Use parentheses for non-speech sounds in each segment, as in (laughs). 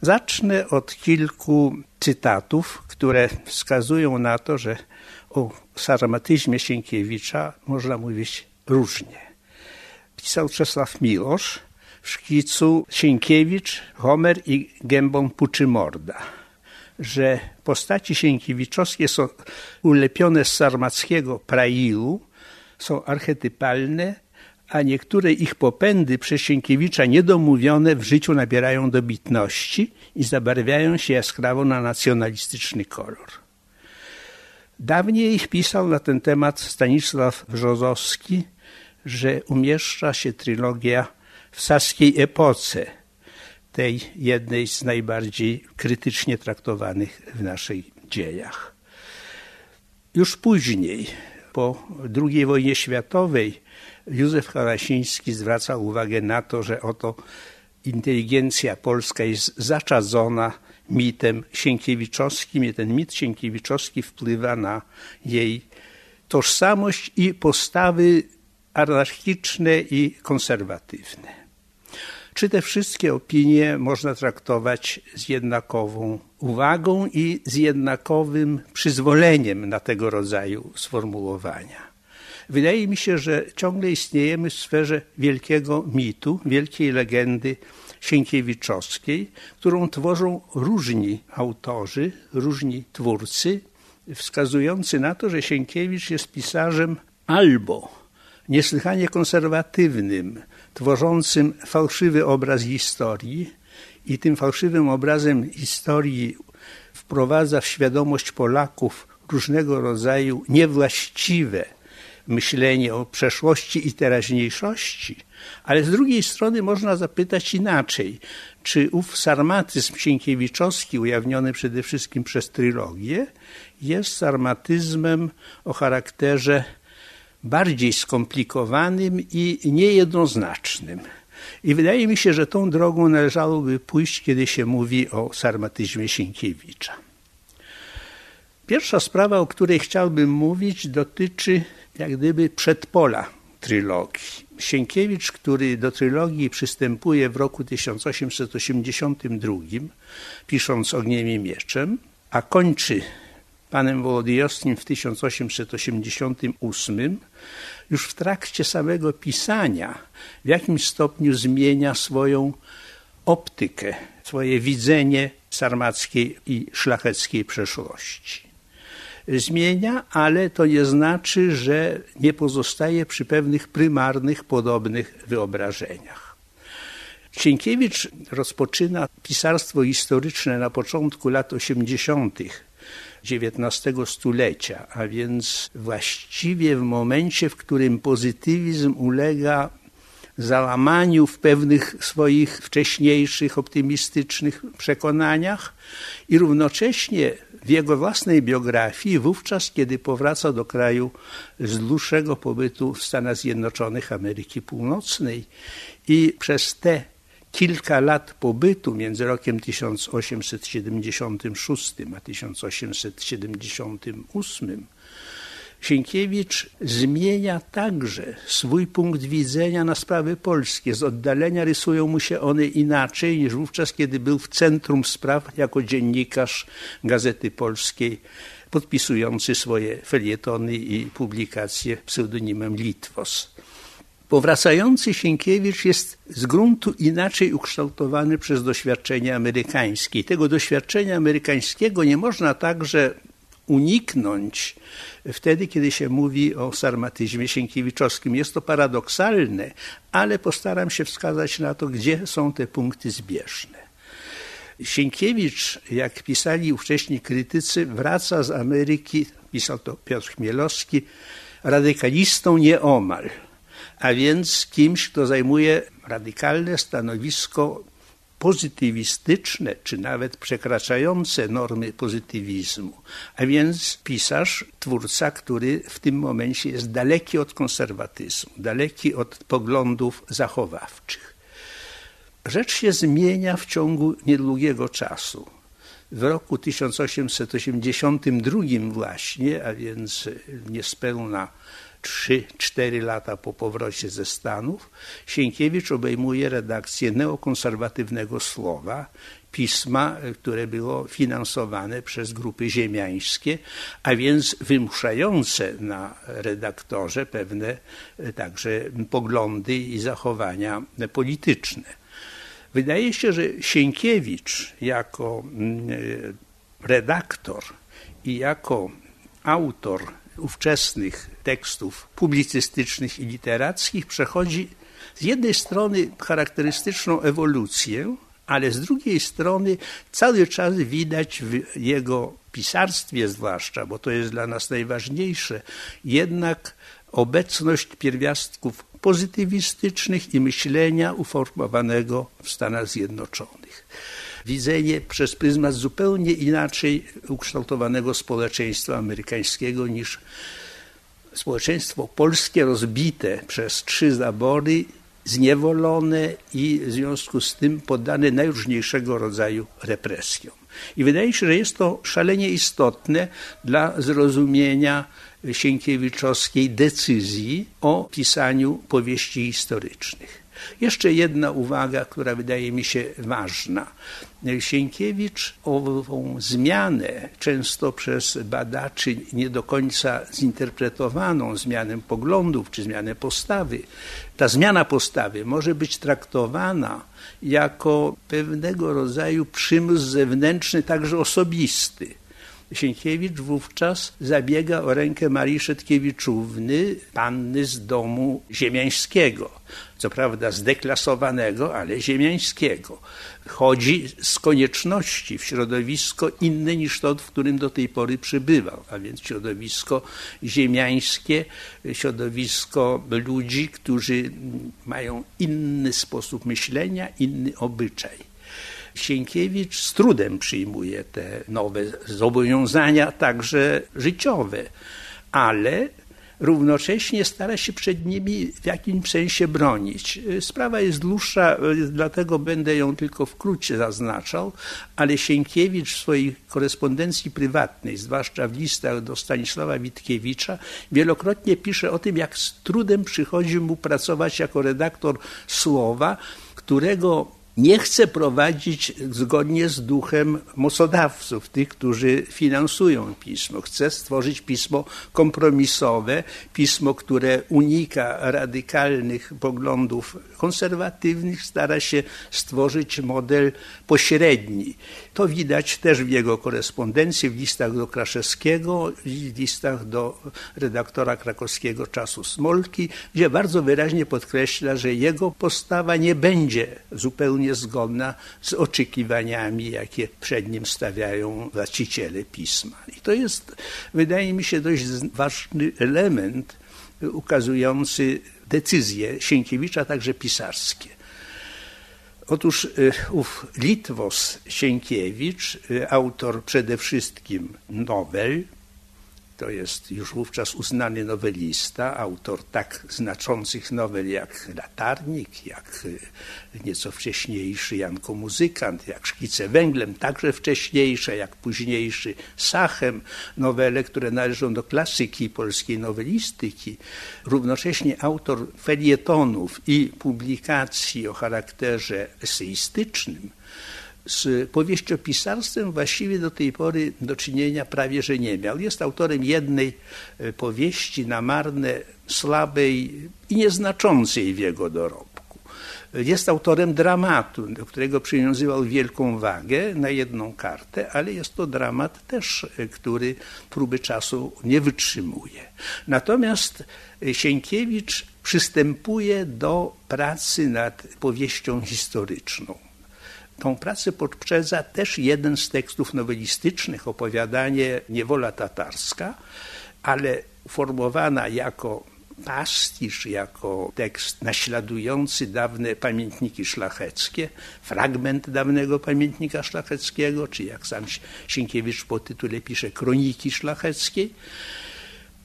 Zacznę od kilku cytatów, które wskazują na to, że o sarmatyzmie Sienkiewicza można mówić różnie. Pisał Czesław Miłosz w szkicu Sienkiewicz, Homer i Gębą Puczymorda, że postaci sienkiewiczowskie są ulepione z sarmackiego prailu, są archetypalne, a niektóre ich popędy przez Sienkiewicza niedomówione w życiu nabierają dobitności i zabarwiają się jaskrawo na nacjonalistyczny kolor. Dawniej pisał na ten temat Stanisław Brzozowski, że umieszcza się trylogia w saskiej epoce, tej jednej z najbardziej krytycznie traktowanych w naszych dziejach. Już później, po II wojnie światowej, Józef Harasiński zwraca uwagę na to, że oto inteligencja polska jest zaczadzona mitem sienkiewiczowskim i ten mit sienkiewiczowski wpływa na jej tożsamość i postawy anarchiczne i konserwatywne. Czy te wszystkie opinie można traktować z jednakową uwagą i z jednakowym przyzwoleniem na tego rodzaju sformułowania? Wydaje mi się, że ciągle istniejemy w sferze wielkiego mitu, wielkiej legendy sienkiewiczowskiej, którą tworzą różni autorzy, różni twórcy, wskazujący na to, że Sienkiewicz jest pisarzem albo niesłychanie konserwatywnym, tworzącym fałszywy obraz historii i tym fałszywym obrazem historii wprowadza w świadomość Polaków różnego rodzaju niewłaściwe myślenie o przeszłości i teraźniejszości, ale z drugiej strony można zapytać inaczej, czy ów sarmatyzm sienkiewiczowski, ujawniony przede wszystkim przez trylogię, jest sarmatyzmem o charakterze bardziej skomplikowanym i niejednoznacznym. I wydaje mi się, że tą drogą należałoby pójść, kiedy się mówi o sarmatyzmie Sienkiewicza. Pierwsza sprawa, o której chciałbym mówić, dotyczy jak gdyby przedpola trylogii. Sienkiewicz, który do trylogii przystępuje w roku 1882, pisząc Ogniem i Mieczem, a kończy panem Wołodyjowskim w 1888, już w trakcie samego pisania w jakimś stopniu zmienia swoją optykę, swoje widzenie sarmackiej i szlacheckiej przeszłości zmienia, ale to nie znaczy, że nie pozostaje przy pewnych prymarnych, podobnych wyobrażeniach. Sienkiewicz rozpoczyna pisarstwo historyczne na początku lat 80. XIX stulecia, a więc właściwie w momencie, w którym pozytywizm ulega załamaniu w pewnych swoich wcześniejszych optymistycznych przekonaniach i równocześnie w jego własnej biografii, wówczas kiedy powraca do kraju z dłuższego pobytu w Stanach Zjednoczonych Ameryki Północnej. I przez te kilka lat pobytu między rokiem 1876 a 1878 Sienkiewicz zmienia także swój punkt widzenia na sprawy polskie. Z oddalenia rysują mu się one inaczej niż wówczas, kiedy był w centrum spraw jako dziennikarz Gazety Polskiej, podpisujący swoje felietony i publikacje pseudonimem Litwos. Powracający Sienkiewicz jest z gruntu inaczej ukształtowany przez doświadczenie amerykańskie. Tego doświadczenia amerykańskiego nie można także uniknąć wtedy, kiedy się mówi o sarmatyzmie sienkiewiczowskim. Jest to paradoksalne, ale postaram się wskazać na to, gdzie są te punkty zbieżne. Sienkiewicz, jak pisali ówcześni krytycy, wraca z Ameryki, pisał to Piotr Chmielowski, radykalistą nieomal, a więc kimś, kto zajmuje radykalne stanowisko pozytywistyczne, czy nawet przekraczające normy pozytywizmu. A więc pisarz, twórca, który w tym momencie jest daleki od konserwatyzmu, daleki od poglądów zachowawczych. Rzecz się zmienia w ciągu niedługiego czasu. W roku 1882 właśnie, a więc niespełna 3-4 lata po powrocie ze Stanów, Sienkiewicz obejmuje redakcję neokonserwatywnego słowa pisma, które było finansowane przez grupy ziemiańskie, a więc wymuszające na redaktorze pewne także poglądy i zachowania polityczne. Wydaje się, że Sienkiewicz jako mm, redaktor i jako autor ówczesnych tekstów publicystycznych i literackich przechodzi z jednej strony charakterystyczną ewolucję, ale z drugiej strony cały czas widać w jego pisarstwie zwłaszcza, bo to jest dla nas najważniejsze, jednak obecność pierwiastków pozytywistycznych i myślenia uformowanego w Stanach Zjednoczonych. Widzenie przez pryzmat zupełnie inaczej ukształtowanego społeczeństwa amerykańskiego niż społeczeństwo polskie rozbite przez trzy zabory, zniewolone i w związku z tym poddane najróżniejszego rodzaju represjom. I wydaje się, że jest to szalenie istotne dla zrozumienia Sienkiewiczowskiej decyzji o pisaniu powieści historycznych. Jeszcze jedna uwaga, która wydaje mi się ważna. Sienkiewicz ową zmianę, często przez badaczy nie do końca zinterpretowaną zmianę poglądów czy zmianę postawy, ta zmiana postawy może być traktowana jako pewnego rodzaju przymus zewnętrzny, także osobisty. Sienkiewicz wówczas zabiega o rękę Marii Szetkiewiczówny, panny z domu ziemiańskiego, co prawda zdeklasowanego, ale ziemiańskiego. Chodzi z konieczności w środowisko inne niż to, w którym do tej pory przybywał, a więc środowisko ziemiańskie, środowisko ludzi, którzy mają inny sposób myślenia, inny obyczaj. Sienkiewicz z trudem przyjmuje te nowe zobowiązania, także życiowe, ale równocześnie stara się przed nimi w jakimś sensie bronić. Sprawa jest dłuższa, dlatego będę ją tylko wkrótce zaznaczał, ale Sienkiewicz w swojej korespondencji prywatnej, zwłaszcza w listach do Stanisława Witkiewicza, wielokrotnie pisze o tym, jak z trudem przychodzi mu pracować jako redaktor Słowa, którego nie chce prowadzić zgodnie z duchem mocodawców, tych, którzy finansują pismo. Chce stworzyć pismo kompromisowe, pismo, które unika radykalnych poglądów konserwatywnych, stara się stworzyć model pośredni. To widać też w jego korespondencji, w listach do Kraszewskiego w listach do redaktora krakowskiego czasu Smolki, gdzie bardzo wyraźnie podkreśla, że jego postawa nie będzie zupełnie zgodna z oczekiwaniami, jakie przed nim stawiają właściciele pisma. I to jest, wydaje mi się, dość ważny element ukazujący decyzje Sienkiewicza, także pisarskie. Otóż y, ów Litwos Sienkiewicz, y, autor przede wszystkim nowel, to jest już wówczas uznany nowelista, autor tak znaczących nowel jak Latarnik, jak y, nieco wcześniejszy Janko Muzykant, jak Szkice węglem, także wcześniejsze, jak późniejszy Sachem, nowele, które należą do klasyki polskiej nowelistyki. Równocześnie autor felietonów i publikacji o charakterze eseistycznym, z powieściopisarstwem właściwie do tej pory do czynienia prawie że nie miał. Jest autorem jednej e, powieści na marne, słabej i nieznaczącej w jego dorobku. Jest autorem dramatu, do którego przywiązywał wielką wagę na jedną kartę, ale jest to dramat też, e, który próby czasu nie wytrzymuje. Natomiast Sienkiewicz przystępuje do pracy nad powieścią historyczną. Tą pracę poprzedza też jeden z tekstów nowelistycznych, opowiadanie Niewola tatarska, ale formowana jako pastisz, jako tekst naśladujący dawne pamiętniki szlacheckie, fragment dawnego pamiętnika szlacheckiego, czy jak sam Sienkiewicz po tytule pisze, kroniki szlacheckiej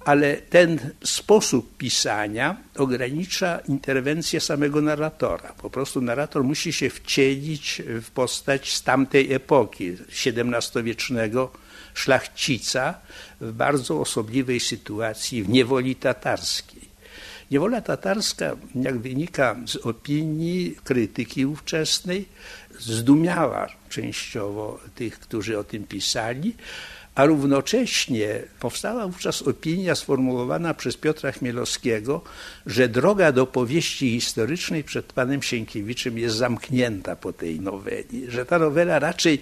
ale ten sposób pisania ogranicza interwencję samego narratora. Po prostu narrator musi się wcielić w postać z tamtej epoki, XVII-wiecznego szlachcica w bardzo osobliwej sytuacji w niewoli tatarskiej. Niewola tatarska, jak wynika z opinii krytyki ówczesnej, zdumiała częściowo tych, którzy o tym pisali, a równocześnie powstała wówczas opinia sformułowana przez Piotra Chmielowskiego, że droga do powieści historycznej przed panem Sienkiewiczem jest zamknięta po tej noweli, że ta nowela raczej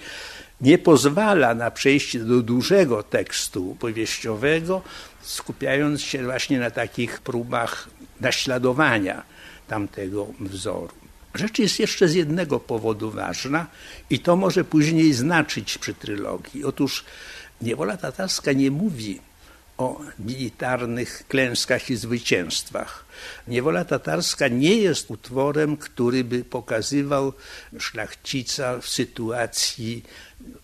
nie pozwala na przejście do dużego tekstu powieściowego, skupiając się właśnie na takich próbach naśladowania tamtego wzoru. Rzecz jest jeszcze z jednego powodu ważna i to może później znaczyć przy trylogii. Otóż Niewola tatarska nie mówi o militarnych klęskach i zwycięstwach. Niewola tatarska nie jest utworem, który by pokazywał szlachcica w sytuacji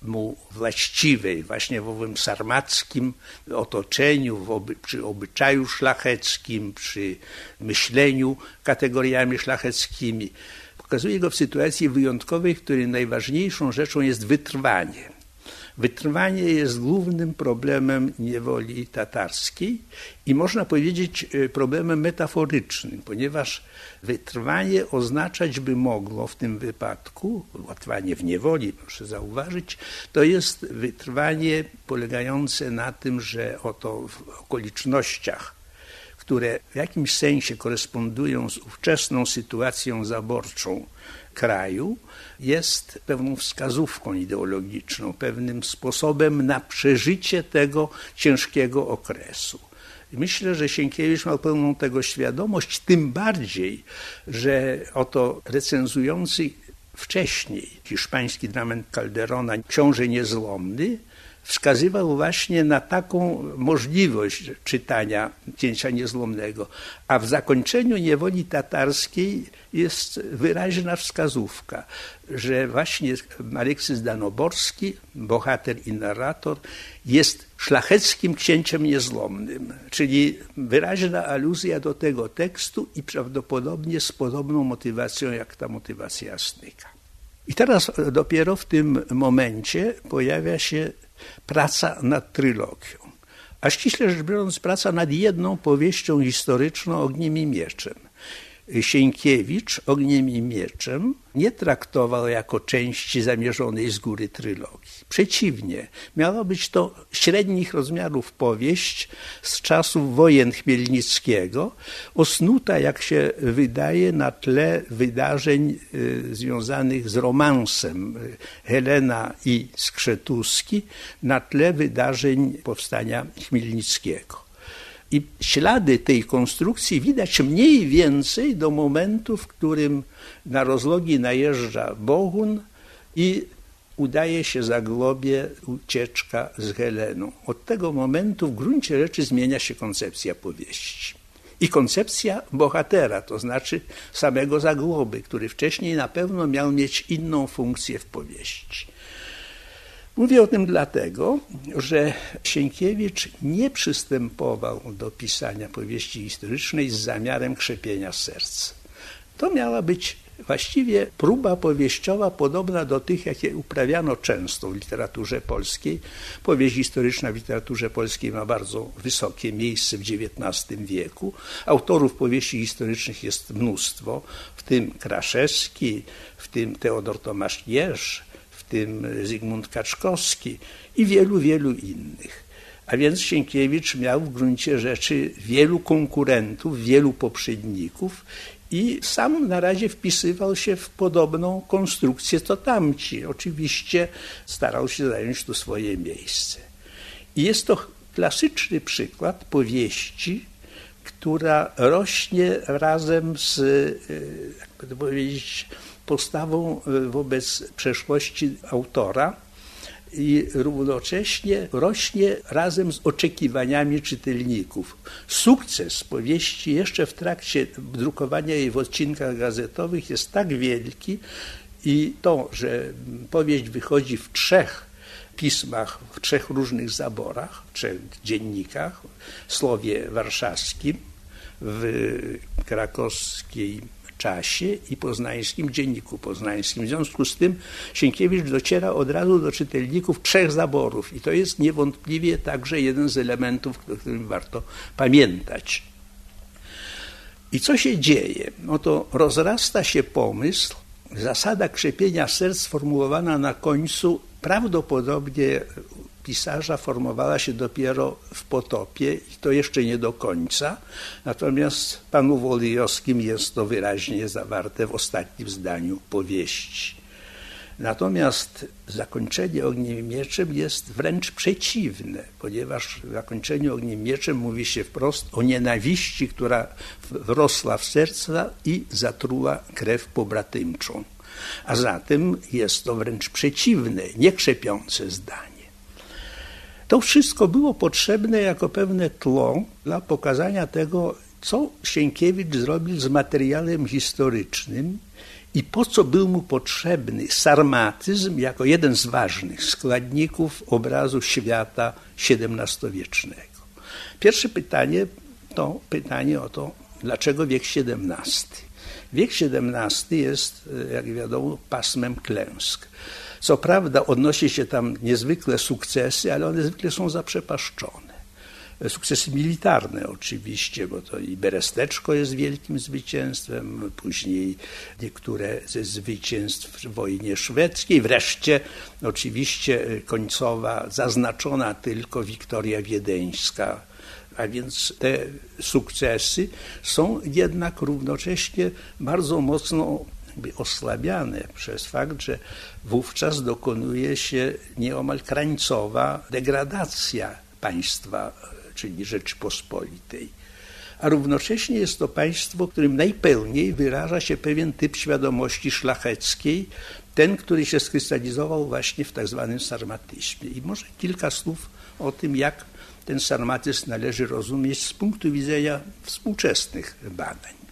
mu właściwej, właśnie w owym sarmackim otoczeniu, w oby, przy obyczaju szlacheckim, przy myśleniu kategoriami szlacheckimi. Pokazuje go w sytuacji wyjątkowej, w której najważniejszą rzeczą jest wytrwanie Wytrwanie jest głównym problemem niewoli tatarskiej i można powiedzieć e, problemem metaforycznym, ponieważ wytrwanie oznaczać by mogło w tym wypadku, wytrwanie w niewoli, proszę zauważyć, to jest wytrwanie polegające na tym, że oto w okolicznościach, które w jakimś sensie korespondują z ówczesną sytuacją zaborczą kraju, jest pewną wskazówką ideologiczną, pewnym sposobem na przeżycie tego ciężkiego okresu. Myślę, że Sienkiewicz ma pełną tego świadomość, tym bardziej, że oto recenzujący wcześniej hiszpański dramat Calderona, Książę Niezłomny, wskazywał właśnie na taką możliwość czytania Cięcia Niezłomnego. A w zakończeniu niewoli tatarskiej jest wyraźna wskazówka, że właśnie Aleksys Danoborski, bohater i narrator, jest szlacheckim księciem niezłomnym, czyli wyraźna aluzja do tego tekstu i prawdopodobnie z podobną motywacją jak ta motywacja Snyka. I teraz dopiero w tym momencie pojawia się praca nad trylogią, a ściśle rzecz biorąc praca nad jedną powieścią historyczną Ogniem i Mieczem. Sienkiewicz Ogniem i Mieczem nie traktował jako części zamierzonej z góry trylogii. Przeciwnie, miała być to średnich rozmiarów powieść z czasów wojen Chmielnickiego, osnuta, jak się wydaje, na tle wydarzeń y, związanych z romansem y, Helena i Skrzetuski, na tle wydarzeń powstania Chmielnickiego. I ślady tej konstrukcji widać mniej więcej do momentu, w którym na rozlogi najeżdża Bohun i udaje się za globie ucieczka z Heleną. Od tego momentu w gruncie rzeczy zmienia się koncepcja powieści. I koncepcja bohatera, to znaczy samego Zagłoby, który wcześniej na pewno miał mieć inną funkcję w powieści. Mówię o tym dlatego, że Sienkiewicz nie przystępował do pisania powieści historycznej z zamiarem krzepienia serc. To miała być właściwie próba powieściowa podobna do tych, jakie uprawiano często w literaturze polskiej. Powieść historyczna w literaturze polskiej ma bardzo wysokie miejsce w XIX wieku. Autorów powieści historycznych jest mnóstwo, w tym Kraszewski, w tym Teodor Tomasz Jerz, tym Zygmunt Kaczkowski i wielu, wielu innych. A więc Sienkiewicz miał w gruncie rzeczy wielu konkurentów, wielu poprzedników i sam na razie wpisywał się w podobną konstrukcję co tamci. Oczywiście starał się zająć tu swoje miejsce. I jest to klasyczny przykład powieści, która rośnie razem z, e, jakby to powiedzieć, postawą e, wobec przeszłości autora i równocześnie rośnie razem z oczekiwaniami czytelników. Sukces powieści jeszcze w trakcie drukowania jej w odcinkach gazetowych jest tak wielki i to, że powieść wychodzi w trzech pismach, w trzech różnych zaborach, w trzech dziennikach, w Słowie Warszawskim, w krakowskiej czasie i poznańskim dzienniku poznańskim. W związku z tym Sienkiewicz dociera od razu do czytelników trzech zaborów i to jest niewątpliwie także jeden z elementów, o którym warto pamiętać. I co się dzieje? No to rozrasta się pomysł, zasada krzepienia serc sformułowana na końcu prawdopodobnie pisarza formowała się dopiero w potopie i to jeszcze nie do końca. Natomiast panu Wolijowskim jest to wyraźnie zawarte w ostatnim zdaniu powieści. Natomiast zakończenie ogniem mieczem jest wręcz przeciwne, ponieważ w zakończeniu ogniem mieczem mówi się wprost o nienawiści, która wrosła w serca i zatruła krew pobratymczą. A zatem jest to wręcz przeciwne, niekrzepiące zdanie. To wszystko było potrzebne jako pewne tło dla pokazania tego, co Sienkiewicz zrobił z materiałem historycznym i po co był mu potrzebny sarmatyzm jako jeden z ważnych składników obrazu świata XVII-wiecznego. Pierwsze pytanie to pytanie o to, dlaczego wiek XVII. Wiek XVII jest, jak wiadomo, pasmem klęsk. Co prawda odnosi się tam niezwykle sukcesy, ale one zwykle są zaprzepaszczone. Sukcesy militarne oczywiście, bo to i Beresteczko jest wielkim zwycięstwem, później niektóre ze zwycięstw w wojnie szwedzkiej, wreszcie oczywiście końcowa, zaznaczona tylko Wiktoria Wiedeńska, a więc te sukcesy są jednak równocześnie bardzo mocno osłabiane przez fakt, że wówczas dokonuje się nieomal krańcowa degradacja państwa, czyli Rzeczypospolitej. A równocześnie jest to państwo, w którym najpełniej wyraża się pewien typ świadomości szlacheckiej, ten, który się skrystalizował właśnie w tak zwanym sarmatyzmie. I może kilka słów o tym, jak ten sarmatyzm należy rozumieć z punktu widzenia współczesnych badań.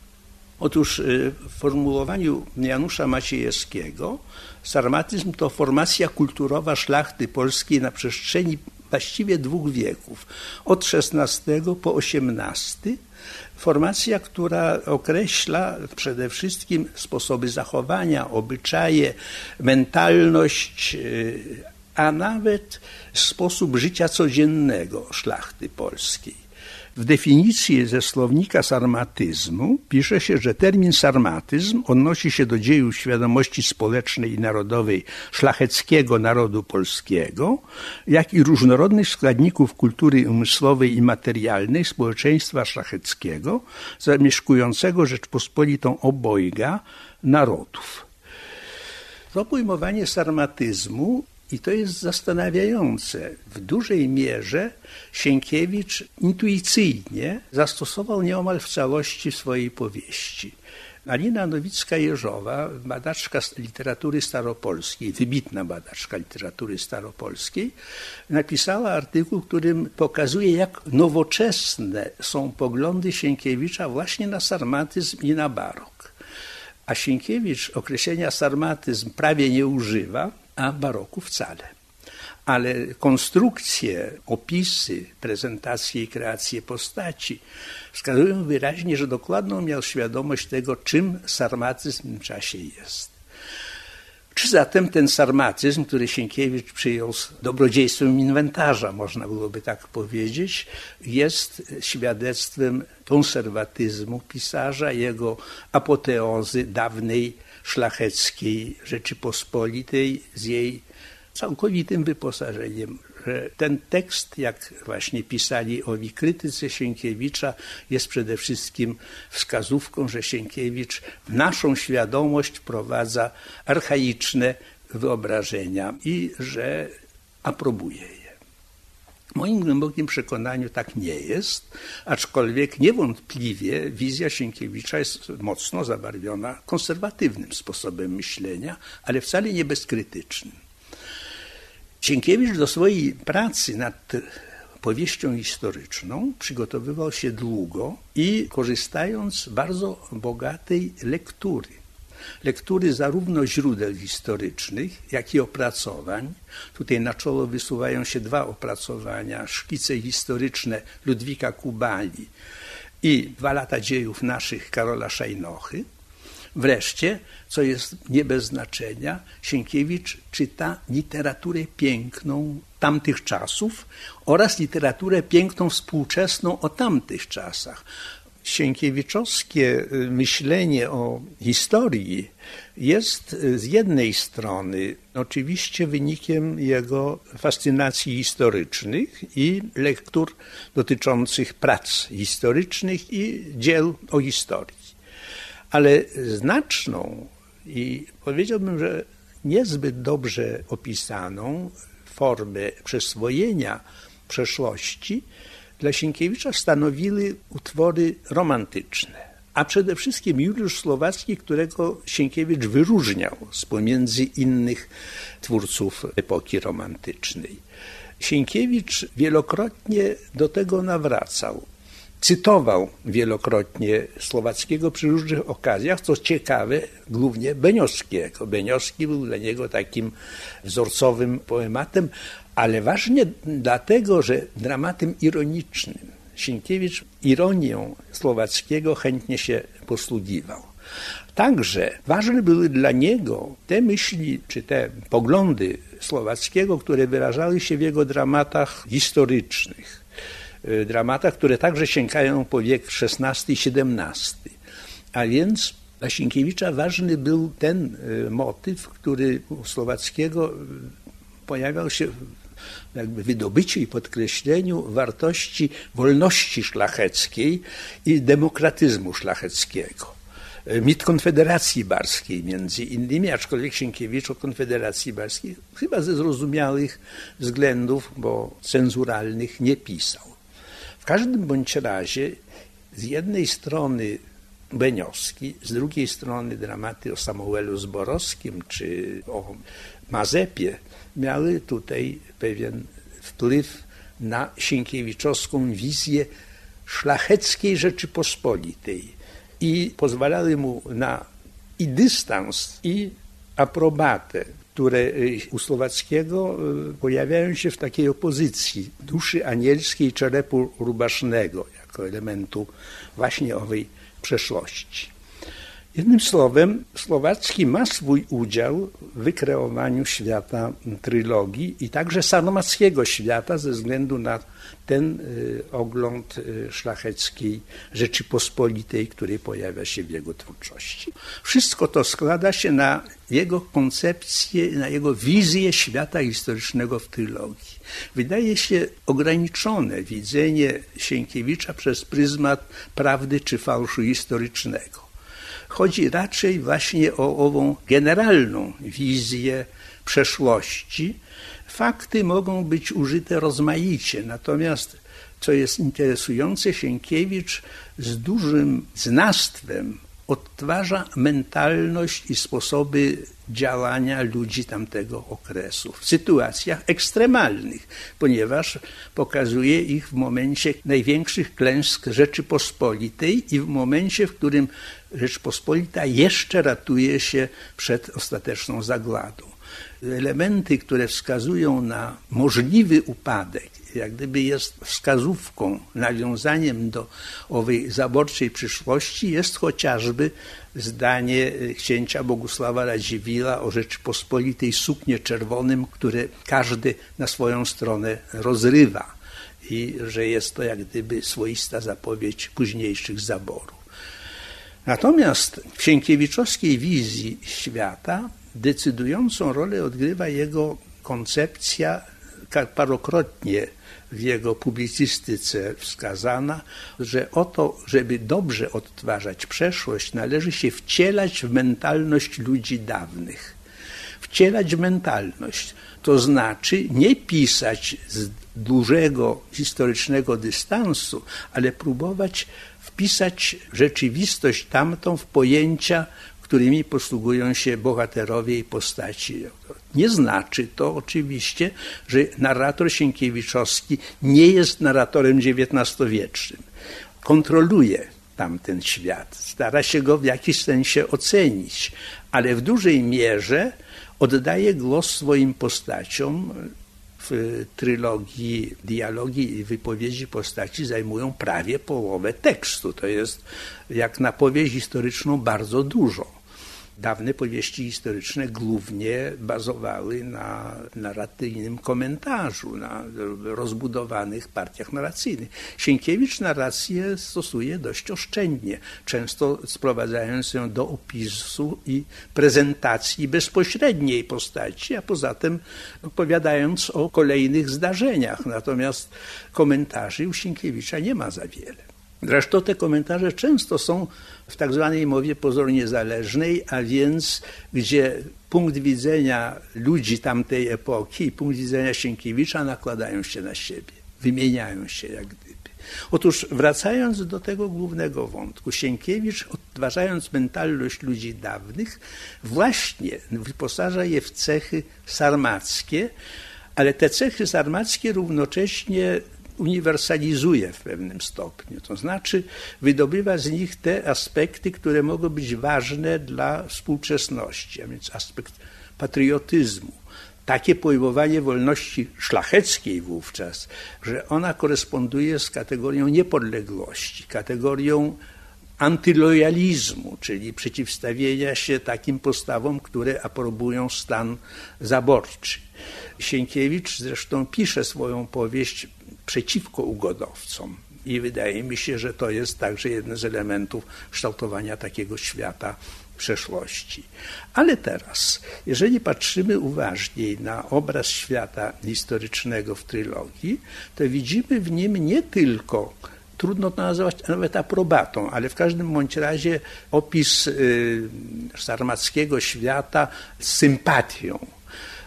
Otóż y, w formulowaniu Janusza Maciejewskiego sarmatyzm to formacja kulturowa szlachty polskiej na przestrzeni właściwie dwóch wieków, od XVI po XVIII. Formacja, która określa przede wszystkim sposoby zachowania, obyczaje, mentalność, y, a nawet sposób życia codziennego szlachty polskiej. W definicji ze słownika sarmatyzmu pisze się, że termin sarmatyzm odnosi się do dziejów świadomości społecznej i narodowej szlacheckiego narodu polskiego, jak i różnorodnych składników kultury umysłowej i materialnej społeczeństwa szlacheckiego, zamieszkującego Rzeczpospolitą obojga narodów. To pojmowanie sarmatyzmu i to jest zastanawiające. W dużej mierze Sienkiewicz intuicyjnie zastosował nieomal w całości swojej powieści. Alina Nowicka-Jeżowa, badaczka literatury staropolskiej, wybitna badaczka literatury staropolskiej, napisała artykuł, którym pokazuje, jak nowoczesne są poglądy Sienkiewicza właśnie na sarmatyzm i na barok. A Sienkiewicz określenia sarmatyzm prawie nie używa, a baroku wcale. Ale konstrukcje, opisy, prezentacje i kreacje postaci wskazują wyraźnie, że dokładną miał świadomość tego, czym sarmatyzm w tym czasie jest. Czy zatem ten sarmatyzm, który Sienkiewicz przyjął z dobrodziejstwem inwentarza, można byłoby tak powiedzieć, jest świadectwem konserwatyzmu pisarza, jego apoteozy dawnej szlacheckiej Rzeczypospolitej z jej całkowitym wyposażeniem. Że ten tekst, jak właśnie pisali owi krytycy Sienkiewicza, jest przede wszystkim wskazówką, że Sienkiewicz w naszą świadomość wprowadza archaiczne wyobrażenia i że aprobuje je. W moim głębokim przekonaniu tak nie jest, aczkolwiek niewątpliwie wizja Sienkiewicza jest mocno zabarwiona konserwatywnym sposobem myślenia, ale wcale nie bezkrytycznym. Sienkiewicz do swojej pracy nad powieścią historyczną przygotowywał się długo i korzystając z bardzo bogatej lektury lektury zarówno źródeł historycznych, jak i opracowań. Tutaj na czolo wysuwają się dwa opracowania, szkice historyczne Ludwika Kubali i Dwa lata dziejów naszych Karola Szajnochy. Wreszcie, co jest nie bez znaczenia, Sienkiewicz czyta literaturę piękną tamtych czasów oraz literaturę piękną współczesną o tamtych czasach Sienkiewiczowskie myślenie o historii jest z jednej strony oczywiście wynikiem jego fascynacji historycznych i lektur dotyczących prac historycznych i dzieł o historii. Ale znaczną i powiedziałbym, że niezbyt dobrze opisaną formę przyswojenia przeszłości dla Sienkiewicza stanowiły utwory romantyczne a przede wszystkim Juliusz Słowacki, którego Sienkiewicz wyróżniał z pomiędzy innych twórców epoki romantycznej. Sienkiewicz wielokrotnie do tego nawracał. Cytował wielokrotnie Słowackiego przy różnych okazjach, co ciekawe, głównie Beniowskiego. Beniowski był dla niego takim wzorcowym poematem, ale ważnie dlatego, że dramatem ironicznym Sienkiewicz ironią Słowackiego chętnie się posługiwał. Także ważne były dla niego te myśli czy te poglądy Słowackiego, które wyrażały się w jego dramatach historycznych. Y, dramatach, które także sięgają po wiek XVI i XVII. A więc dla Sienkiewicza ważny był ten y, motyw, który u Słowackiego pojawiał się jakby wydobyciu i podkreśleniu wartości wolności szlacheckiej i demokratyzmu szlacheckiego. Mit Konfederacji Barskiej między innymi, aczkolwiek Sienkiewicz o Konfederacji Barskiej chyba ze zrozumiałych względów, bo cenzuralnych nie pisał. W każdym bądź razie z jednej strony Beniowski, z drugiej strony dramaty o Samuelu Zborowskim czy o Mazepie miały tutaj pewien wpływ na Sienkiewiczowską wizję szlacheckiej Rzeczypospolitej i pozwalały mu na i dystans, i aprobatę, które y, u Słowackiego y, pojawiają się w takiej opozycji duszy anielskiej czerepu rubasznego, jako elementu właśnie owej przeszłości. Jednym słowem, Słowacki ma swój udział w wykreowaniu świata trylogii i także sarmackiego świata ze względu na ten y, ogląd y, szlacheckiej Rzeczypospolitej, który pojawia się w jego twórczości. Wszystko to składa się na jego koncepcję, na jego wizję świata historycznego w trylogii. Wydaje się ograniczone widzenie Sienkiewicza przez pryzmat prawdy czy fałszu historycznego. Chodzi raczej właśnie o ową generalną wizję przeszłości. Fakty mogą być użyte rozmaicie, natomiast co jest interesujące, Sienkiewicz z dużym znawstwem odtwarza mentalność i sposoby działania ludzi tamtego okresu w sytuacjach ekstremalnych, ponieważ pokazuje ich w momencie największych klęsk Rzeczypospolitej i w momencie, w którym Rzeczpospolita jeszcze ratuje się przed ostateczną zagładą. Elementy, które wskazują na możliwy upadek, jak gdyby jest wskazówką, nawiązaniem do owej zaborczej przyszłości, jest chociażby zdanie księcia Bogusława Radziwiła o Rzeczypospolitej suknie czerwonym, które każdy na swoją stronę rozrywa i że jest to jak gdyby swoista zapowiedź późniejszych zaborów. Natomiast w Sienkiewiczowskiej wizji świata decydującą rolę odgrywa jego koncepcja parokrotnie w jego publicystyce wskazana, że oto, żeby dobrze odtwarzać przeszłość, należy się wcielać w mentalność ludzi dawnych. Wcielać mentalność, to znaczy nie pisać z dużego historycznego dystansu, ale próbować wpisać rzeczywistość tamtą w pojęcia, którymi posługują się bohaterowie i postaci. Nie znaczy to oczywiście, że narrator Sienkiewiczowski nie jest narratorem XIX-wiecznym. Kontroluje tamten świat, stara się go w jakiś sensie ocenić, ale w dużej mierze oddaje głos swoim postaciom, w trylogii dialogi i wypowiedzi postaci zajmują prawie połowę tekstu. To jest jak na powieść historyczną bardzo dużo. Dawne powieści historyczne głównie bazowały na narracyjnym komentarzu, na rozbudowanych partiach narracyjnych. Sienkiewicz narrację stosuje dość oszczędnie, często sprowadzając ją do opisu i prezentacji bezpośredniej postaci, a poza tym opowiadając o kolejnych zdarzeniach. Natomiast komentarzy u Sienkiewicza nie ma za wiele. Zresztą te komentarze często są w tak zwanej mowie pozornie zależnej, a więc gdzie punkt widzenia ludzi tamtej epoki i punkt widzenia Sienkiewicza nakładają się na siebie, wymieniają się jak gdyby. Otóż wracając do tego głównego wątku, Sienkiewicz, odtwarzając mentalność ludzi dawnych, właśnie wyposaża je w cechy sarmackie, ale te cechy sarmackie równocześnie uniwersalizuje w pewnym stopniu. To znaczy wydobywa z nich te aspekty, które mogą być ważne dla współczesności, a więc aspekt patriotyzmu. Takie pojmowanie wolności szlacheckiej wówczas, że ona koresponduje z kategorią niepodległości, kategorią antylojalizmu, czyli przeciwstawienia się takim postawom, które aprobują stan zaborczy. Sienkiewicz zresztą pisze swoją powieść przeciwko ugodowcom. I wydaje mi się, że to jest także jeden z elementów kształtowania takiego świata przeszłości. Ale teraz, jeżeli patrzymy uważniej na obraz świata historycznego w trylogii, to widzimy w nim nie tylko trudno to nazwać nawet aprobatą, ale w każdym bądź razie opis y, sarmackiego świata z sympatią.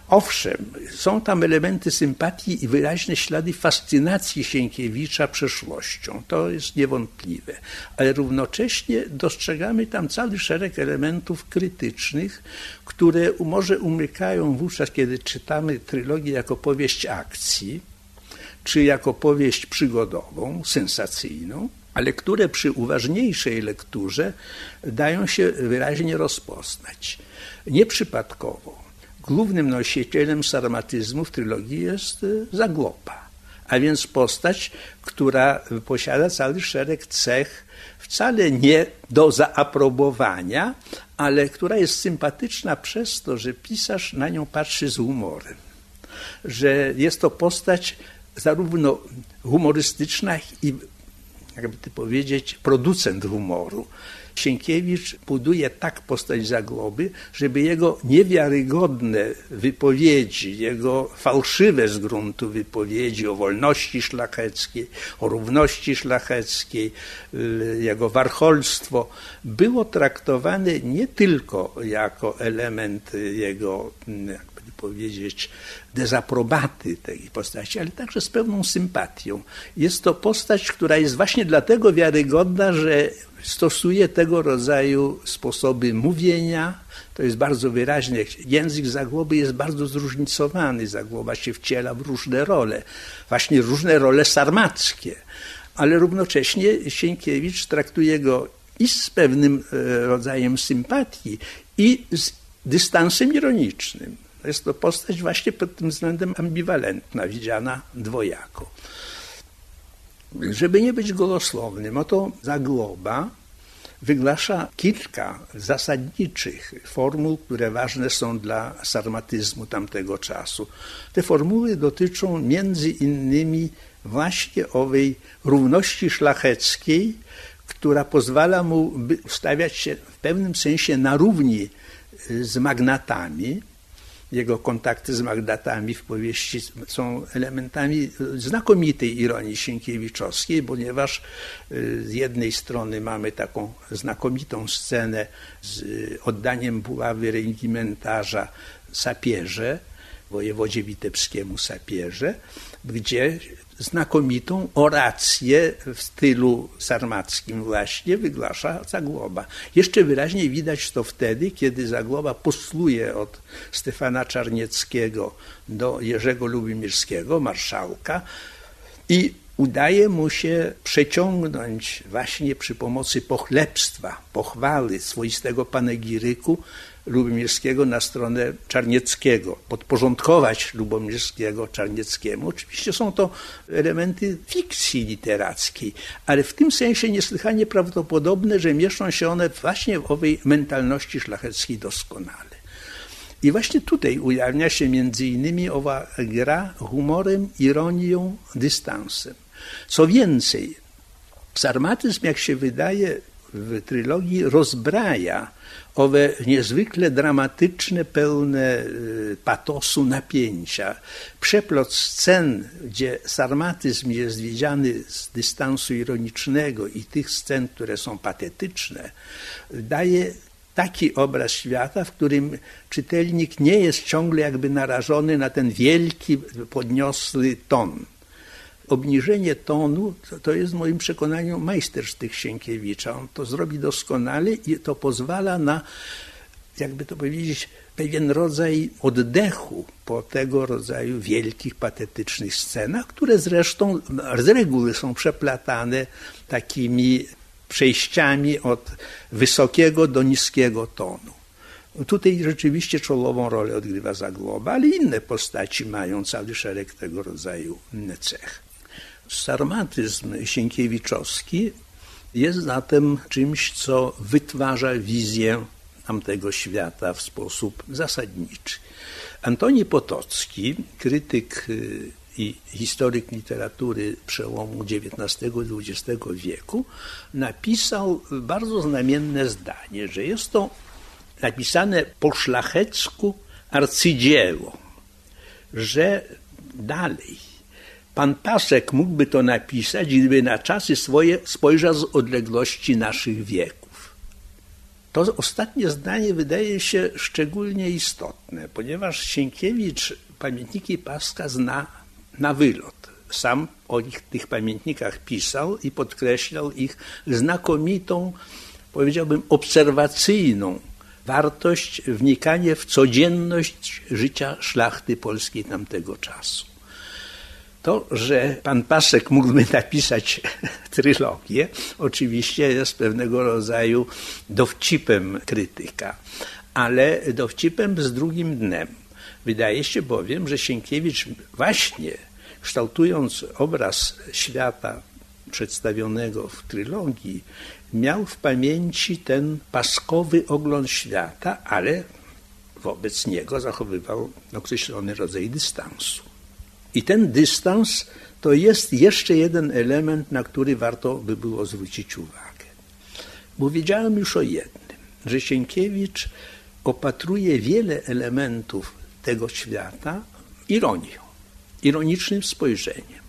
Owszem, są tam elementy sympatii i wyraźne ślady fascynacji Sienkiewicza przeszłością. To jest niewątpliwe. Ale równocześnie dostrzegamy tam cały szereg elementów krytycznych, które może umykają wówczas, kiedy czytamy trylogię jako powieść akcji, czy jako powieść przygodową, sensacyjną, ale które przy uważniejszej lekturze dają się wyraźnie rozpoznać. Nieprzypadkowo głównym nosicielem sarmatyzmu w trylogii jest y, Zagłoba, a więc postać, która posiada cały szereg cech wcale nie do zaaprobowania, ale która jest sympatyczna przez to, że pisarz na nią patrzy z humorem, że jest to postać zarówno humorystyczna i jakby to powiedzieć, producent humoru. Sienkiewicz buduje tak postać Zagłoby, żeby jego niewiarygodne wypowiedzi, jego fałszywe z gruntu wypowiedzi o wolności szlacheckiej, o równości szlacheckiej, y, jego warcholstwo było traktowane nie tylko jako element jego jakby powiedzieć, dezaprobaty tej postaci, ale także z pewną sympatią. Jest to postać, która jest właśnie dlatego wiarygodna, że stosuje tego rodzaju sposoby mówienia. To jest bardzo wyraźne. Język Zagłoby jest bardzo zróżnicowany. Zagłoba się wciela w różne role, właśnie różne role sarmackie. Ale równocześnie Sienkiewicz traktuje go i z pewnym e, rodzajem sympatii, i z dystansem ironicznym. Jest to postać właśnie pod tym względem ambiwalentna, widziana dwojako. Żeby nie być gołosłownym, oto Zagłoba wygłasza kilka zasadniczych formuł, które ważne są dla sarmatyzmu tamtego czasu. Te formuły dotyczą między innymi właśnie owej równości szlacheckiej, która pozwala mu stawiać się w pewnym sensie na równi z magnatami, jego kontakty z Magdatami w powieści są elementami znakomitej ironii Sienkiewiczowskiej, ponieważ y, z jednej strony mamy taką znakomitą scenę z oddaniem buławy regimentarza sapierze, wojewodzie witebskiemu sapierze, gdzie znakomitą orację w stylu sarmackim właśnie wygłasza Zagłoba. Jeszcze wyraźniej widać to wtedy, kiedy Zagłoba posluje od Stefana Czarnieckiego do Jerzego Lubimirskiego, marszałka i udaje mu się przeciągnąć właśnie przy pomocy pochlebstwa, pochwały, swoistego panegiryku Lubomirskiego na stronę Czarnieckiego, podporządkować Lubomirskiego Czarnieckiemu. Oczywiście są to elementy fikcji literackiej, ale w tym sensie niesłychanie prawdopodobne, że mieszczą się one właśnie w owej mentalności szlacheckiej doskonale. I właśnie tutaj ujawnia się między innymi owa gra humorem, ironią, dystansem. Co więcej, sarmatyzm, jak się wydaje, w trylogii rozbraja owe niezwykle dramatyczne, pełne y, patosu napięcia. Przeplot scen, gdzie sarmatyzm jest widziany z dystansu ironicznego i tych scen, które są patetyczne, daje taki obraz świata, w którym czytelnik nie jest ciągle jakby narażony na ten wielki, podniosły ton obniżenie tonu to, to jest w moim przekonaniu majstersztyk Sienkiewicza. On to zrobi doskonale i to pozwala na, jakby to powiedzieć, pewien rodzaj oddechu po tego rodzaju wielkich, patetycznych scenach, które zresztą z reguły są przeplatane takimi przejściami od wysokiego do niskiego tonu. Tutaj rzeczywiście czołową rolę odgrywa Zagłoba, ale inne postaci mają cały szereg tego rodzaju cech. Sarmatyzm sienkiewiczowski jest zatem czymś, co wytwarza wizję tamtego świata w sposób zasadniczy. Antoni Potocki, krytyk y, i historyk literatury przełomu XIX i XX wieku, napisał bardzo znamienne zdanie, że jest to napisane po szlachecku arcydzieło, że dalej Pan Pasek mógłby to napisać, gdyby na czasy swoje spojrzał z odległości naszych wieków. To ostatnie zdanie wydaje się szczególnie istotne, ponieważ Sienkiewicz pamiętniki Paska zna na wylot. Sam o ich, tych pamiętnikach pisał i podkreślał ich znakomitą, powiedziałbym, obserwacyjną wartość, wnikanie w codzienność życia szlachty polskiej tamtego czasu. To, że pan Pasek mógłby napisać (laughs) trylogię, oczywiście jest pewnego rodzaju dowcipem krytyka, ale dowcipem z drugim dnem. Wydaje się bowiem, że Sienkiewicz właśnie kształtując obraz świata przedstawionego w trylogii, miał w pamięci ten paskowy ogląd świata, ale wobec niego zachowywał określony rodzaj dystansu. I ten dystans to jest jeszcze jeden element, na który warto by było zwrócić uwagę. Bo wiedziałem już o jednym, że Sienkiewicz opatruje wiele elementów tego świata ironią, ironicznym spojrzeniem.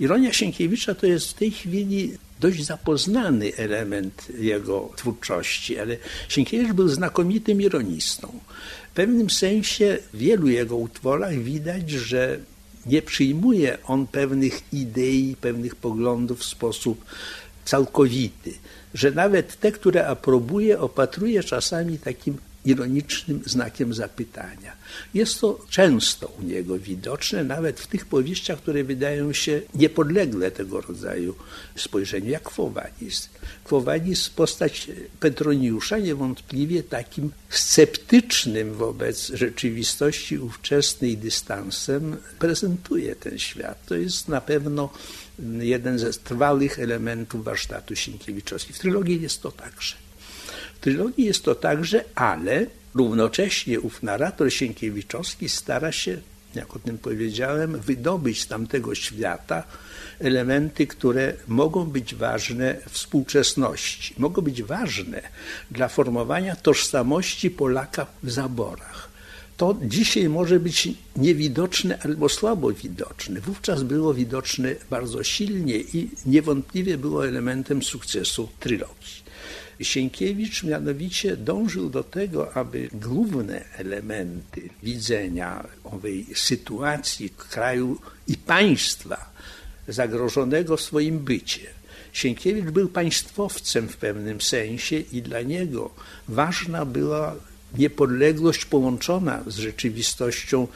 Ironia Sienkiewicza to jest w tej chwili dość zapoznany element jego twórczości, ale Sienkiewicz był znakomitym ironistą. W pewnym sensie w wielu jego utworach widać, że nie przyjmuje on pewnych idei, pewnych poglądów w sposób całkowity, że nawet te, które aprobuje, opatruje czasami takim ironicznym znakiem zapytania. Jest to często u niego widoczne, nawet w tych powieściach, które wydają się niepodlegle tego rodzaju spojrzeniu, jak Kwowadis. Kwowadis, postać Petroniusza, niewątpliwie takim sceptycznym wobec rzeczywistości ówczesnej dystansem prezentuje ten świat. To jest na pewno jeden ze trwałych elementów warsztatu Sienkiewiczowskiego. W trylogii jest to także trylogii jest to także, ale równocześnie ów narrator Sienkiewiczowski stara się, jak o tym powiedziałem, wydobyć z tamtego świata elementy, które mogą być ważne współczesności, mogą być ważne dla formowania tożsamości Polaka w zaborach. To dzisiaj może być niewidoczne albo słabo widoczne. Wówczas było widoczne bardzo silnie i niewątpliwie było elementem sukcesu trylogii. Sienkiewicz mianowicie dążył do tego, aby główne elementy widzenia owej sytuacji kraju i państwa zagrożonego swoim bycie. Sienkiewicz był państwowcem w pewnym sensie i dla niego ważna była niepodległość połączona z rzeczywistością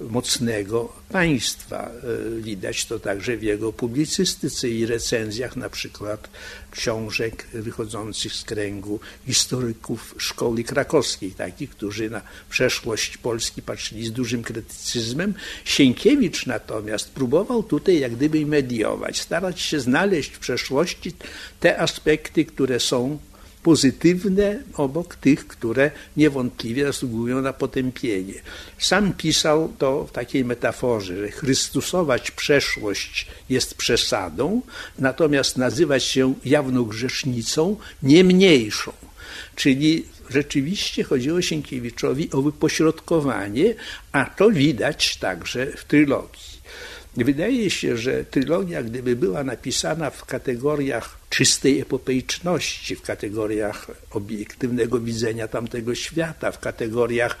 mocnego państwa. E, widać to także w jego publicystyce i recenzjach, na przykład książek wychodzących z kręgu historyków szkoły krakowskiej, takich, którzy na przeszłość Polski patrzyli z dużym krytycyzmem. Sienkiewicz natomiast próbował tutaj jak gdyby mediować, starać się znaleźć w przeszłości te aspekty, które są pozytywne obok tych, które niewątpliwie zasługują na potępienie. Sam pisał to w takiej metaforze, że Chrystusować przeszłość jest przesadą, natomiast nazywać się jawną grzesznicą nie mniejszą. Czyli rzeczywiście chodziło Sienkiewiczowi o wypośrodkowanie, a to widać także w trylogii. Wydaje się, że trylogia, gdyby była napisana w kategoriach czystej epopeiczności, w kategoriach obiektywnego widzenia tamtego świata, w kategoriach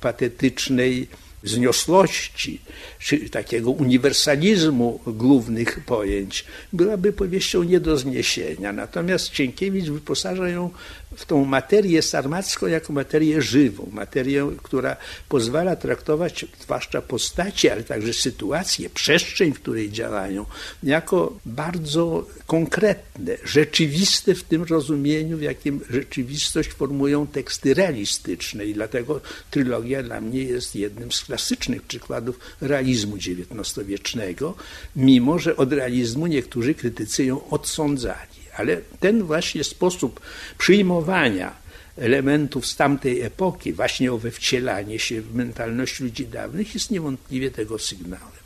patetycznej wzniosłości, czy takiego uniwersalizmu głównych pojęć, byłaby powieścią nie do zniesienia. Natomiast Cienkiewicz wyposaża ją w tą materię sarmacką jako materię żywą, materię, która pozwala traktować zwłaszcza postaci, ale także sytuacje, przestrzeń, w której działają, jako bardzo konkretne, rzeczywiste w tym rozumieniu, w jakim rzeczywistość formują teksty realistyczne i dlatego trylogia dla mnie jest jednym z klasycznych przykładów realizmu XIX-wiecznego, mimo że od realizmu niektórzy krytycy ją odsądzali. Ale ten właśnie sposób przyjmowania elementów z tamtej epoki, właśnie owe wcielanie się w mentalność ludzi dawnych, jest niewątpliwie tego sygnałem.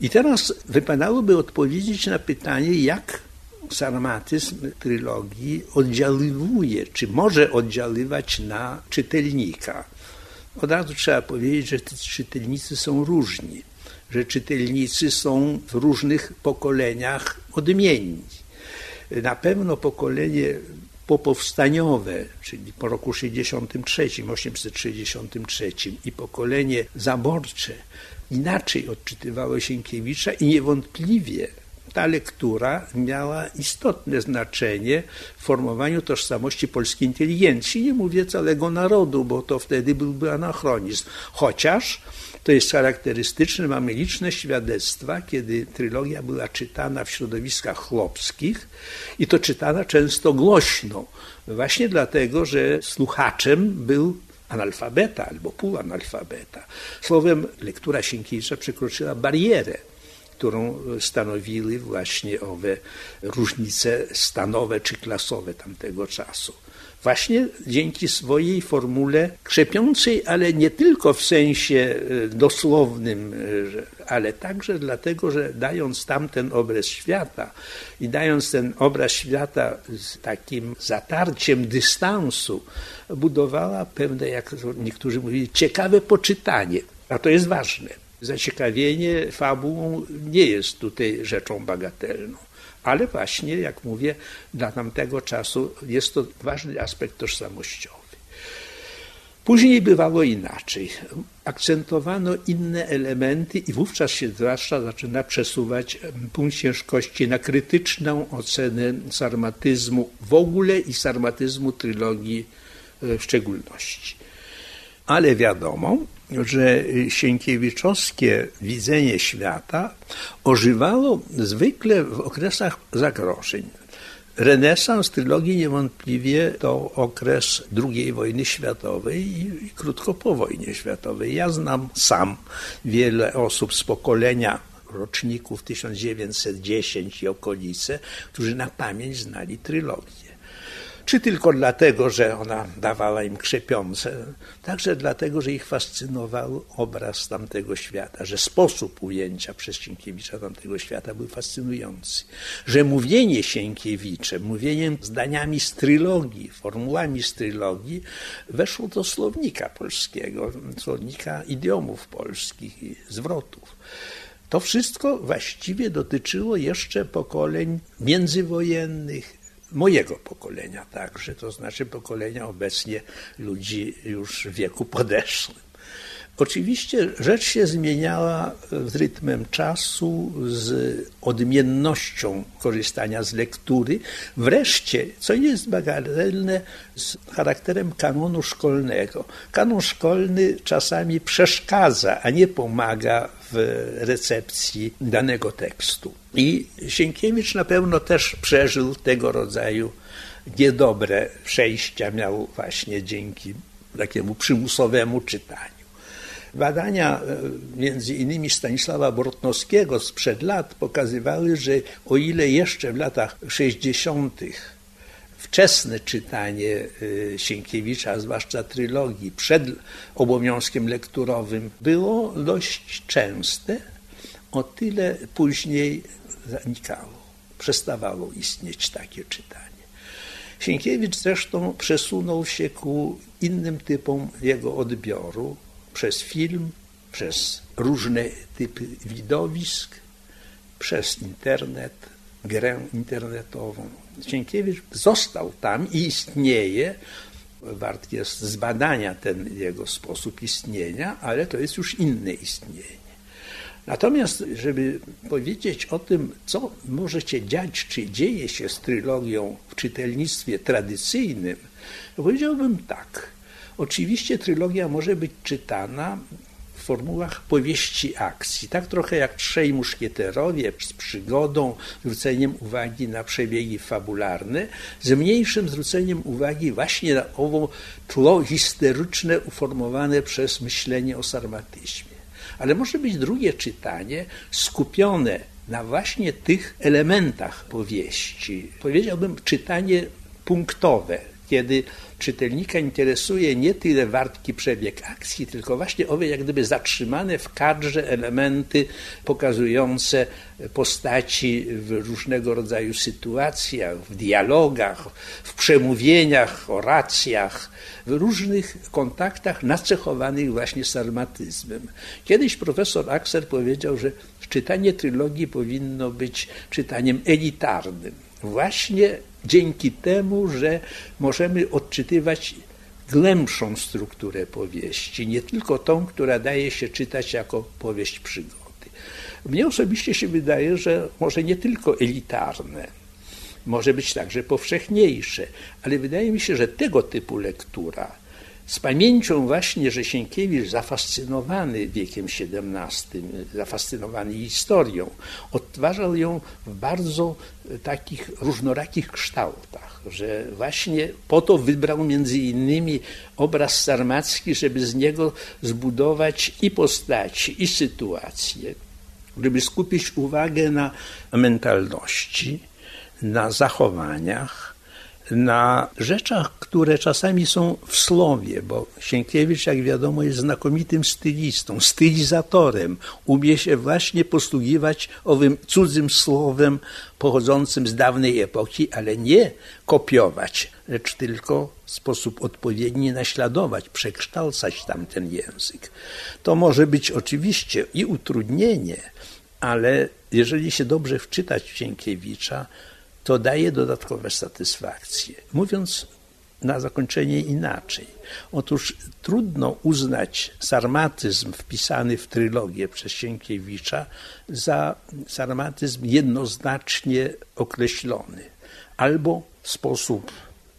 I teraz wypadałoby odpowiedzieć na pytanie, jak sarmatyzm trylogii oddziaływuje, czy może oddziaływać na czytelnika. Od razu trzeba powiedzieć, że te czytelnicy są różni, że czytelnicy są w różnych pokoleniach odmienni. Na pewno pokolenie popowstaniowe, czyli po roku 63, 863 i pokolenie zaborcze inaczej odczytywało Sienkiewicza i niewątpliwie ta lektura miała istotne znaczenie w formowaniu tożsamości polskiej inteligencji. Nie mówię całego narodu, bo to wtedy byłby anachronizm. Chociaż to jest charakterystyczne, mamy liczne świadectwa, kiedy trylogia była czytana w środowiskach chłopskich i to czytana często głośno, właśnie dlatego, że słuchaczem był analfabeta albo półanalfabeta. Słowem, lektura Sienkiewicza przekroczyła barierę którą stanowiły właśnie owe różnice stanowe czy klasowe tamtego czasu. Właśnie dzięki swojej formule krzepiącej, ale nie tylko w sensie e, dosłownym, e, ale także dlatego, że dając tamten obraz świata i dając ten obraz świata z takim zatarciem dystansu, budowała pewne, jak niektórzy mówili, ciekawe poczytanie. A to jest ważne zaciekawienie fabułą nie jest tutaj rzeczą bagatelną. Ale właśnie, jak mówię, dla tamtego czasu jest to ważny aspekt tożsamościowy. Później bywało inaczej. Akcentowano inne elementy i wówczas się zwłaszcza zaczyna przesuwać punkt ciężkości na krytyczną ocenę sarmatyzmu w ogóle i sarmatyzmu trylogii e, w szczególności. Ale wiadomo, że sienkiewiczowskie widzenie świata ożywało zwykle w okresach zagrożeń. Renesans trylogii niewątpliwie to okres II wojny światowej i krótko po wojnie światowej. Ja znam sam wiele osób z pokolenia roczników 1910 i okolice, którzy na pamięć znali trylogię czy tylko dlatego, że ona dawała im krzepiące, także dlatego, że ich fascynował obraz tamtego świata, że sposób ujęcia przez Sienkiewicza tamtego świata był fascynujący, że mówienie Sienkiewiczem, mówieniem zdaniami z trylogii, formułami z trylogii weszło do słownika polskiego, słownika idiomów polskich i zwrotów. To wszystko właściwie dotyczyło jeszcze pokoleń międzywojennych, mojego pokolenia także, to znaczy pokolenia obecnie ludzi już w wieku podeszłym. Oczywiście rzecz się zmieniała z rytmem czasu, z odmiennością korzystania z lektury. Wreszcie, co jest bagatelne, z charakterem kanonu szkolnego. Kanon szkolny czasami przeszkadza, a nie pomaga w recepcji danego tekstu. I Sienkiewicz na pewno też przeżył tego rodzaju niedobre przejścia, miał właśnie dzięki takiemu przymusowemu czytaniu. Badania e, między innymi Stanisława Bortnowskiego sprzed lat pokazywały, że o ile jeszcze w latach 60. wczesne czytanie e, Sienkiewicza, zwłaszcza trylogii, przed obowiązkiem lekturowym było dość częste, o tyle później zanikało, przestawało istnieć takie czytanie. Sienkiewicz zresztą przesunął się ku innym typom jego odbioru przez film, przez różne typy widowisk, przez internet, grę internetową. Sienkiewicz został tam i istnieje. Wart jest zbadania ten jego sposób istnienia, ale to jest już inne istnienie. Natomiast, żeby powiedzieć o tym, co może się dziać, czy dzieje się z trylogią w czytelnictwie tradycyjnym, powiedziałbym tak. Oczywiście trylogia może być czytana w formułach powieści akcji, tak trochę jak Trzej Muszkieterowie z przygodą, zwróceniem uwagi na przebiegi fabularne, z mniejszym zwróceniem uwagi właśnie na owo tło histeryczne uformowane przez myślenie o sarmatyzmie. Ale może być drugie czytanie skupione na właśnie tych elementach powieści. Powiedziałbym czytanie punktowe, kiedy czytelnika interesuje nie tyle wartki przebieg akcji, tylko właśnie owe jak gdyby zatrzymane w kadrze elementy pokazujące postaci w różnego rodzaju sytuacjach, w dialogach, w przemówieniach, oracjach, w różnych kontaktach nacechowanych właśnie sarmatyzmem. Kiedyś profesor Axer powiedział, że czytanie trylogii powinno być czytaniem elitarnym. Właśnie dzięki temu, że możemy odczytywać głębszą strukturę powieści, nie tylko tą, która daje się czytać jako powieść przygody. Mnie osobiście się wydaje, że może nie tylko elitarne, może być także powszechniejsze, ale wydaje mi się, że tego typu lektura z pamięcią właśnie, że Sienkiewicz zafascynowany wiekiem XVII, zafascynowany historią, odtwarzał ją w bardzo takich różnorakich kształtach, że właśnie po to wybrał między innymi obraz sarmacki, żeby z niego zbudować i postaci, i sytuacje, żeby skupić uwagę na mentalności, na zachowaniach, na rzeczach, które czasami są w słowie, bo Sienkiewicz, jak wiadomo, jest znakomitym stylistą, stylizatorem. Umie się właśnie posługiwać owym cudzym słowem pochodzącym z dawnej epoki, ale nie kopiować, lecz tylko w sposób odpowiedni naśladować, przekształcać tamten język. To może być oczywiście i utrudnienie, ale jeżeli się dobrze wczytać w Sienkiewicza, to daje dodatkowe satysfakcje. Mówiąc na zakończenie inaczej. Otóż trudno uznać sarmatyzm wpisany w trylogię przez Sienkiewicza za sarmatyzm jednoznacznie określony. Albo w sposób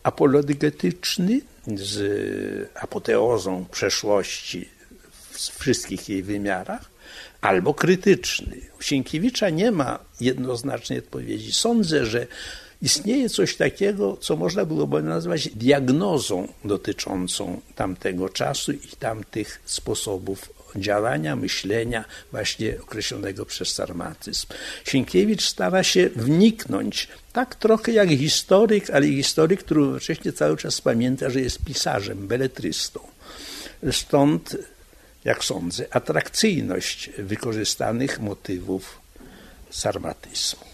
apologetyczny, z apoteozą przeszłości w wszystkich jej wymiarach, albo krytyczny. U Sienkiewicza nie ma jednoznacznej odpowiedzi. Sądzę, że istnieje coś takiego, co można byłoby nazwać diagnozą dotyczącą tamtego czasu i tamtych sposobów działania, myślenia, właśnie określonego przez sarmatyzm. Sienkiewicz stara się wniknąć, tak trochę jak historyk, ale historyk, który jednocześnie cały czas pamięta, że jest pisarzem, beletrystą. Stąd jak sądzę, atrakcyjność wykorzystanych motywów sarmatyzmu.